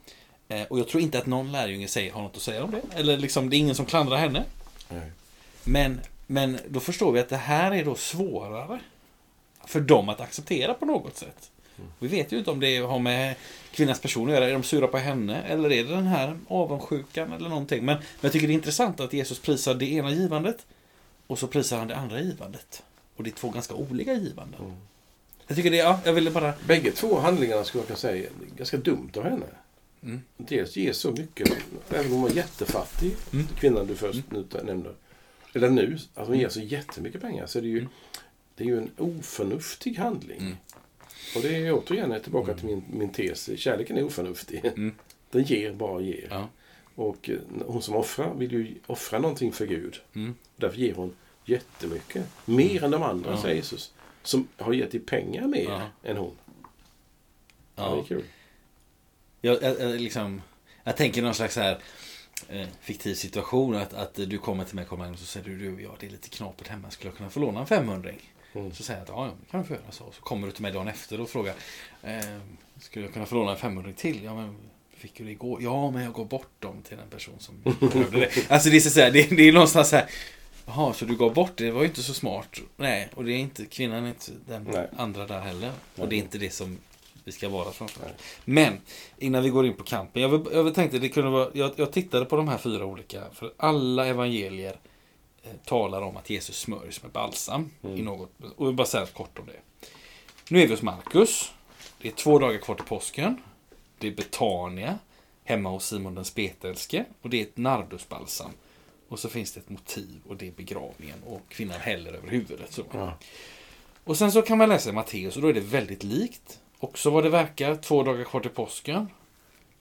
Eh, Och jag tror inte att någon lärjunge säger, har något att säga om det. Eller liksom, det är ingen som klandrar henne. Nej. Men, men då förstår vi att det här är då svårare för dem att acceptera på något sätt. Vi vet ju inte om det har med kvinnans person att göra. Är de sura på henne? Eller är det den här avundsjukan eller någonting? Men, men jag tycker det är intressant att Jesus prisar det ena givandet och så prisar han det andra givandet. Och det är två ganska olika givanden. Mm. Jag tycker det, ja, jag ville bara... Bägge två handlingarna skulle jag kunna säga är ganska dumt av henne. Mm. Dels ge så mycket, även om hon var jättefattig, Mm. kvinnan du först nu nämnde. Eller nu, att hon ger så jättemycket pengar. Så är det ju, Mm. det är ju en oförnuftig handling. Mm. Och det är återigen tillbaka till min, min tes. Kärleken är oförnuftig. Mm. Den ger, bara ger. Ja. Och eh, hon som offrar vill ju offra någonting för Gud. Mm. Därför ger hon jättemycket. Mer än de andra, Ja. säger Jesus. Som har gett i pengar mer Ja. än hon. Ja. det är kul. Jag, jag, jag, liksom, jag tänker någon slags så här eh, fiktiv situation. Att, att du kommer till mig kommer och så säger du, du ja, det är lite knapert hemma. Skulle jag kunna få låna en 500 Mm. Så säger jag att ja, det kan du få göra så. Så kommer du till mig dagen efter och frågar eh, Skulle jag kunna få låna en 500 till? Ja, men fick du det igår? Ja, men jag går bort dem till den person som behövde det. Alltså det är så här, det, det är någonstans så här Jaha, så du gav bort det? Det var ju inte så smart. Nej, och det är inte, kvinnan är inte den Nej. andra där heller. Och Nej. det är inte det som vi ska vara framför. Nej. Men, innan vi går in på kampen. Jag, jag tänkte det kunde vara, jag, jag tittade på de här fyra olika. För alla evangelier eh, talar om att Jesus smörjs med balsam. Mm. I något, och jag bara säga kort om det. Nu är vi hos Markus. Det är två dagar kvar till påsken. Det är Betania. Hemma hos Simon den spetälske. Och det är ett nardusbalsam. Och så finns det ett motiv och det är begravningen. Och kvinnan häller över huvudet. Så. Ja. Och sen så kan man läsa i Matteus och då är det väldigt likt. Också vad det verkar, två dagar kvar till påsken.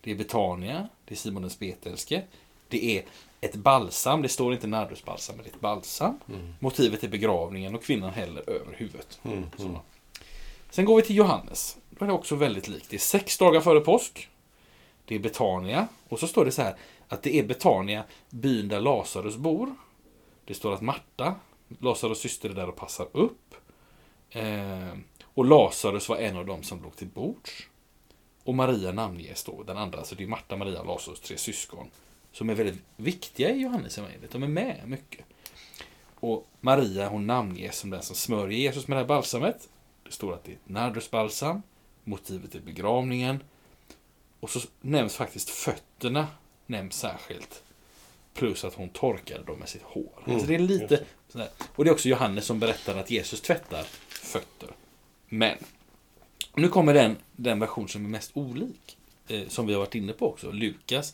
Det är Betania, det är Simon den spetälske. Det är ett balsam, det står inte nardusbalsam, men det är ett balsam. Mm. Motivet är begravningen och kvinnan häller över huvudet. Mm. Mm. Sen går vi till Johannes. Då är det också väldigt likt. Det är sex dagar före påsk. Det är Betania. Och så står det så här att det är Betania, byn där Lazarus bor. Det står att Marta, Lazarus syster, är där och passar upp. Eh, och Lazarus var en av dem som låg till bords. Och Maria namnges då, den andra. Så det är Marta, Maria och Lazarus, tre syskon. Som är väldigt viktiga i Johannes evangeliet. De är med mycket. Och Maria hon namnges som den som smörjer Jesus med det här balsamet. Det står att det är ett nardusbalsam. Motivet är begravningen. Och så nämns faktiskt fötterna nämns särskilt. Plus att hon torkade dem med sitt hår. Mm, alltså det är just lite. Och det är också Johannes som berättar att Jesus tvättar fötter. Men nu kommer den, den version som är mest olik. Eh, som vi har varit inne på också, Lukas.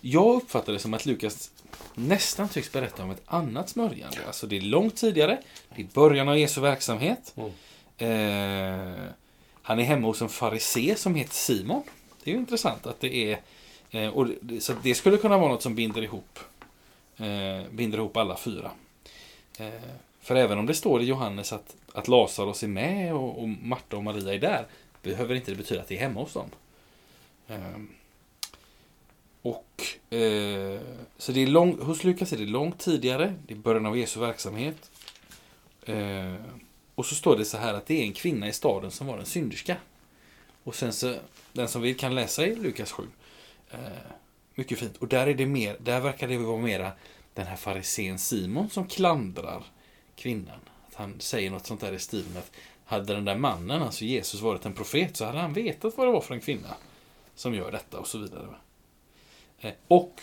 Jag uppfattar det som att Lukas nästan tycks berätta om ett annat smörjande. Alltså det är långt tidigare. Det är början av Jesu verksamhet. Mm. Eh, han är hemma hos en farisé som heter Simon. Det är ju intressant att det är... Eh, och det, så det skulle kunna vara något som binder ihop, eh, binder ihop alla fyra. För även om det står i Johannes att, att Lazarus är med och, och Marta och Maria är där, behöver inte det betyda att det är hemma hos dem. Eh, och eh, Så det är lång, hos Lukas är det långt tidigare, det är början av Jesu verksamhet. Eh, och så står det så här att det är en kvinna i staden som var en synderska. Och sen så, den som vill kan läsa i Lukas 7. Eh, mycket fint. Och där är det mer, där verkar det vara mera den här farisén Simon som klandrar kvinnan. Att han säger något sånt där i stil med att hade den där mannen, alltså Jesus, varit en profet så hade han vetat vad det var för en kvinna som gör detta och så vidare. Eh, och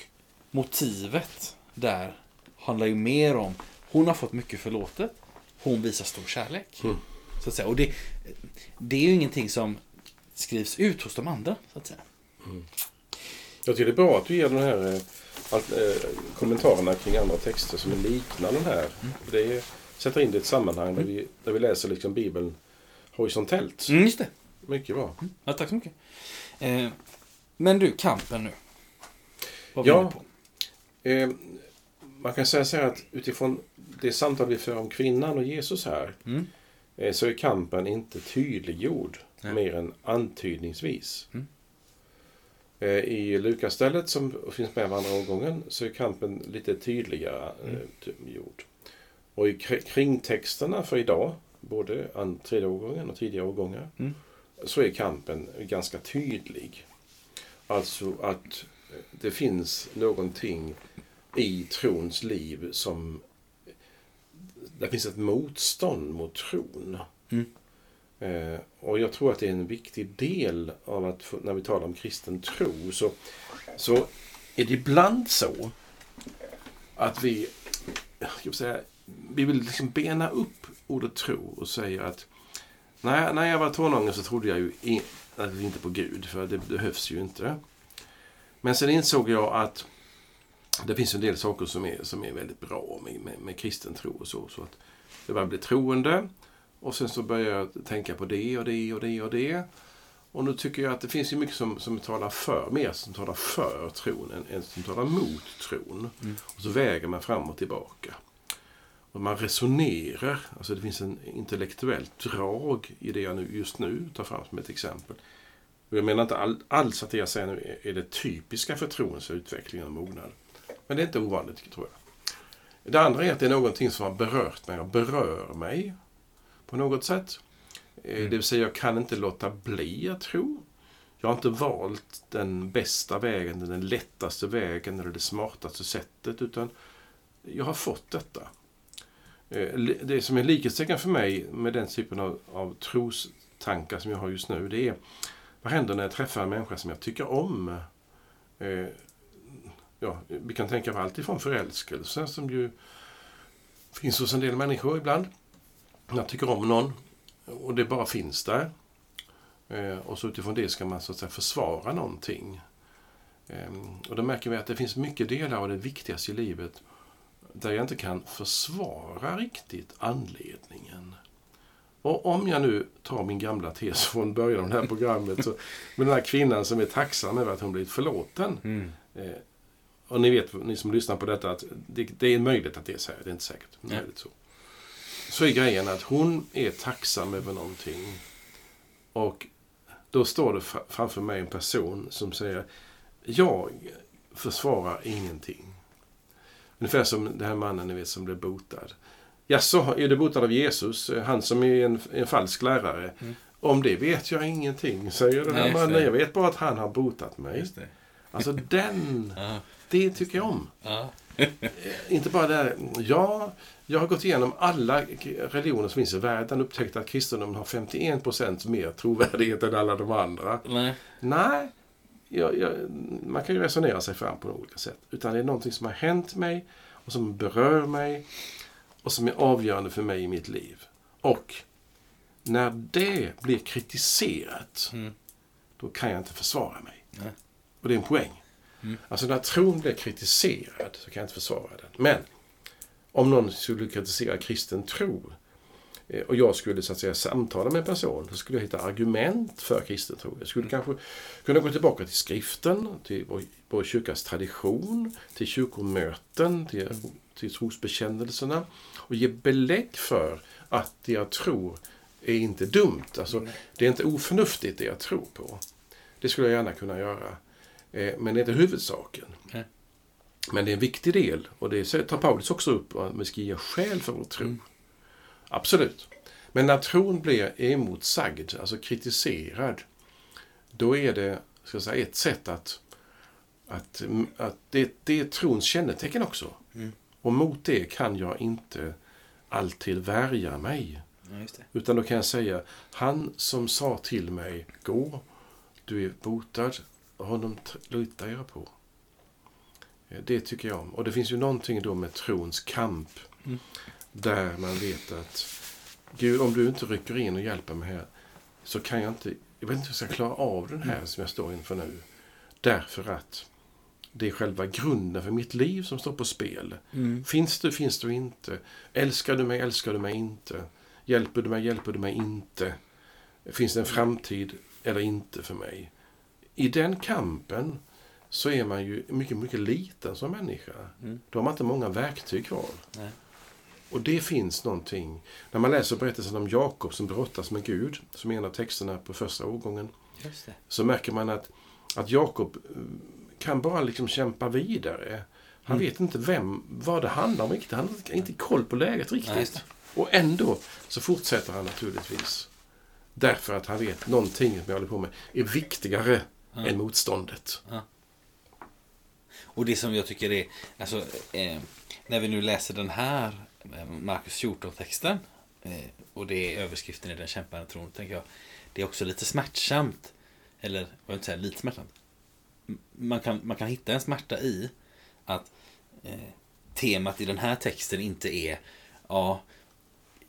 motivet där handlar ju mer om hon har fått mycket förlåtet. Hon visar stor kärlek. Mm. Så att säga. Och det, det är ju ingenting som skrivs ut hos de andra. Så att säga. Jag tycker det är bra att du ger de här eh, allt, eh, kommentarerna kring andra texter som liknar den här. Mm. Det sätter in det i ett sammanhang där vi, där vi läser liksom Bibeln horisontellt. Mm, just det. Mycket bra. Ja, tack så mycket. Eh, men du, kampen nu. Vad Ja. Eh, man kan säga så här att utifrån det samtal vi för om kvinnan och Jesus här Mm. eh, så är kampen inte tydliggjord Nej. mer än antydningsvis. Mm. Eh, I Lukasstället som finns med i andra omgången så är kampen lite tydligare Mm. eh, ty- gjord. Och i kr- kringtexterna för idag, både tredje årgången och tidigare årgångar, Mm. så är kampen ganska tydlig. Alltså att det finns någonting i trons liv som... Det finns ett motstånd mot tron. Mm. Eh, och jag tror att det är en viktig del av att när vi talar om kristen tro så, så är det ibland så att vi, jag säga, vi vill liksom bena upp ordet tro och säga att när, när jag var tonåring så trodde jag ju in, inte på Gud, för det behövs ju inte. Men sen insåg jag att det finns en del saker som är, som är väldigt bra med, med, med kristen tro och så. så att jag började bli troende och sen så började jag tänka på det och det och det och det. Och nu tycker jag att det finns ju mycket som, som talar för, mer som talar för tron än, än som talar mot tron. Och så väger man fram och tillbaka. Och man resonerar, alltså det finns en intellektuellt drag i det jag nu, just nu tar fram som ett exempel. Och jag menar inte all, alls att det jag säger nu är, det typiska för trons utveckling och mognad. Men det är inte ovanligt, tror jag. Det andra är att det är någonting som har berört mig och berör mig på något sätt. Eh, Det vill säga, jag kan inte låta bli att tro. Jag har inte valt den bästa vägen, den lättaste vägen eller det smartaste sättet, utan jag har fått detta. Eh, det som är likhetstecken för mig med den typen av, av trostankar som jag har just nu, det är vad händer när jag träffar en människa som jag tycker om? Eh, ja, vi kan tänka på allt ifrån förälskelse som ju finns hos en del människor ibland. Jag tycker om någon och det bara finns där. Eh, och så utifrån det ska man så att säga försvara någonting. Ehm, och då märker vi att det finns mycket delar av det viktigaste i livet där jag inte kan försvara riktigt anledningen. Och om jag nu tar min gamla tes från början av det här programmet, så, med den här kvinnan som är tacksam över att hon blivit förlåten. Mm. Eh, och ni vet, ni som lyssnar på detta, att det, det är möjligt att det är så här. Det är inte säkert. Ja. Möjligt så. så är grejen att hon är tacksam över någonting. Och då står det fra- framför mig en person som säger Jag försvarar ingenting. Ungefär som den här mannen ni vet som blev botad. Jaså, är du botad av Jesus? Han som är en, en falsk lärare. Mm. Om det vet jag ingenting, säger den här mannen. Jag vet bara att han har botat mig. Alltså den, Ja. det tycker jag om. Ja. Inte bara det, ja, jag har gått igenom alla religioner som finns i världen och upptäckt att kristendomen har 51% mer trovärdighet än alla de andra. Nej. Nej, jag, jag, man kan ju resonera sig fram på olika sätt. Utan det är någonting som har hänt mig och som berör mig och som är avgörande för mig i mitt liv. Och när det blir kritiserat, Mm. då kan jag inte försvara mig. Nej. Och det är en poäng. Mm. Alltså när tron blir kritiserad så kan jag inte försvara den. Men om någon skulle kritisera kristen tro och jag skulle så att säga samtala med en person så skulle jag hitta argument för kristen tro. Jag skulle kanske kunna gå tillbaka till skriften, till vår, vår kyrkas tradition, till kyrkomöten, till, till trosbekännelserna och ge belägg för att det jag tror är inte dumt. Alltså, det är inte oförnuftigt det jag tror på. Det skulle jag gärna kunna göra. Eh, Men det är inte huvudsaken. Men det är en viktig del. Och det tar Paulus också upp. Att vi ska ge skäl för vår tro. Absolut. Men när tron blir emotsagd, alltså kritiserad, då är det ska jag säga, ett sätt att, att, att det, det är trons kännetecken också. Mm. Och mot det kan jag inte alltid värja mig. Ja. Utan då kan jag säga, han som sa till mig, gå, du är botad, honom litar jag på. Eh, Det tycker jag om. Och det finns ju någonting då med trons kamp. Mm. Där man vet att, Gud, om du inte rycker in och hjälper mig här, så kan jag inte, jag vet inte hur jag ska klara av den här som jag står inför nu. Därför att det är själva grunden för mitt liv som står på spel. Mm. Finns du, finns du inte? Älskar du mig, älskar du mig inte? Hjälper du mig, hjälper du mig inte? Finns det en framtid eller inte för mig? I den kampen så är man ju mycket, mycket liten som människa. Mm. Då har man inte många verktyg kvar. Nej. Och det finns någonting. När man läser berättelsen om Jakob som brottas med Gud, som är en av texterna på första årgången, så märker man att, att Jakob eh, kan bara liksom kämpa vidare. Han Mm. vet inte vem, vad det handlar om riktigt. Han har inte koll på läget riktigt. Och ändå så fortsätter han naturligtvis. Därför att han vet någonting som jag håller på med är viktigare Ja. än motståndet. Och det som jag tycker är, alltså, eh, när vi nu läser den här Markus 14-texten, eh, och det är överskriften i den kämpande tron, tänker jag. Det är också lite smärtsamt. Eller, jag vill inte säga lite smärtsamt. Man kan, man kan hitta en smärta i att eh, temat i den här texten inte är ja,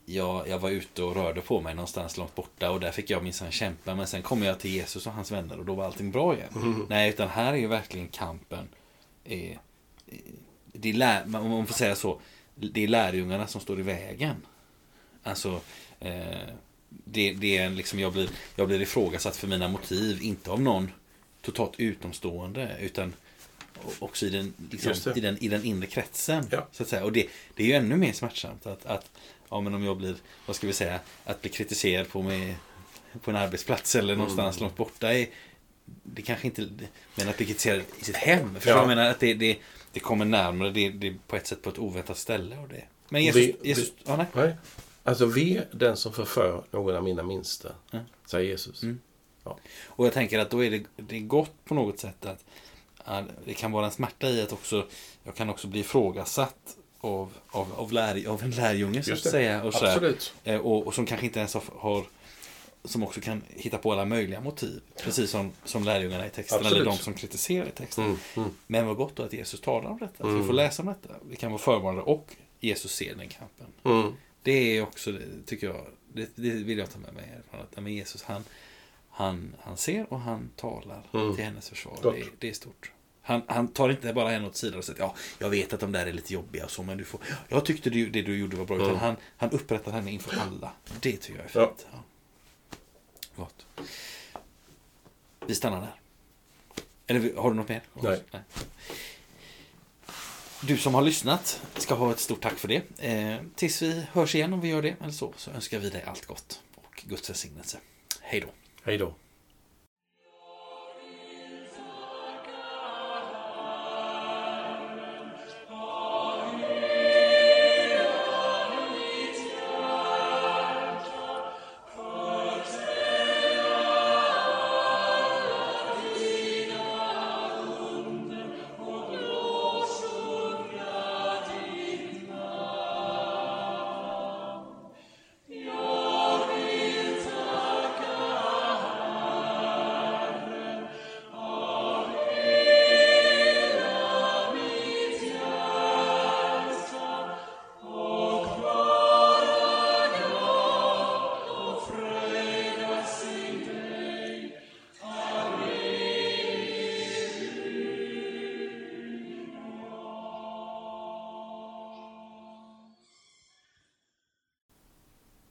jag, jag var ute och rörde på mig någonstans långt borta och där fick jag minsann kämpa men sen kom jag till Jesus och hans vänner och då var allting bra igen. Nej, utan här är ju verkligen kampen eh, eh, det är lär, man man får säga så, det är lärjungarna som står i vägen. Alltså, eh, det, det är liksom, jag blir, jag blir ifrågasatt för mina motiv, inte av någon totalt utomstående, utan också i den, liksom, i den, i den inre kretsen. Ja. Så att säga. Och det, det är ju ännu mer smärtsamt att, att ja, men om jag blir, vad ska vi säga, att bli kritiserad på, mig, på en arbetsplats eller någonstans långt borta är, det kanske inte, men att bli kritiserad i sitt hem. För Ja. jag menar att det, det, det kommer närmare, det, det är på ett sätt på ett oväntat ställe. Och det. Men Jesus, Vi- vi- Jesus ja, nej. Nej. Alltså, ve den som förför någon av mina minsta, Ja. säger Jesus. Mm. Ja. Och jag tänker att då är det, det är gott på något sätt att, att det kan vara en smärta i att också, jag kan också bli ifrågasatt av, av, av, lär, av en lärjunge så att säga. Och, så. Eh, och, och som kanske inte ens har, har som också kan hitta på alla möjliga motiv. Precis som, som lärjungarna i texten, Absolut. eller de som kritiserar i texten. Mm, mm. Men vad gott då att Jesus talar om detta. Att vi Mm. får läsa om detta. Vi kan vara förvarnade och Jesus ser den kampen. Mm. Det är också, tycker jag, det, det vill jag ta med mig härifrån. Att men Jesus, han, han, han ser och han talar Mm. till hennes försvar. Det, det är stort. Han, han tar inte bara henne åt sidan och säger ja, jag vet att de där är lite jobbiga och så, men du får, jag tyckte det, det du gjorde var bra. Utan Mm. han, han upprättar henne inför alla. Det tycker jag är fint. Ja. Gott. Vi stannar där. Eller har du något mer? Nej. Du som har lyssnat ska ha ett stort tack för det. Eh, tills vi hörs igen om vi gör det eller så, så önskar vi dig allt gott och Guds välsignelse. Hej då. Hej då.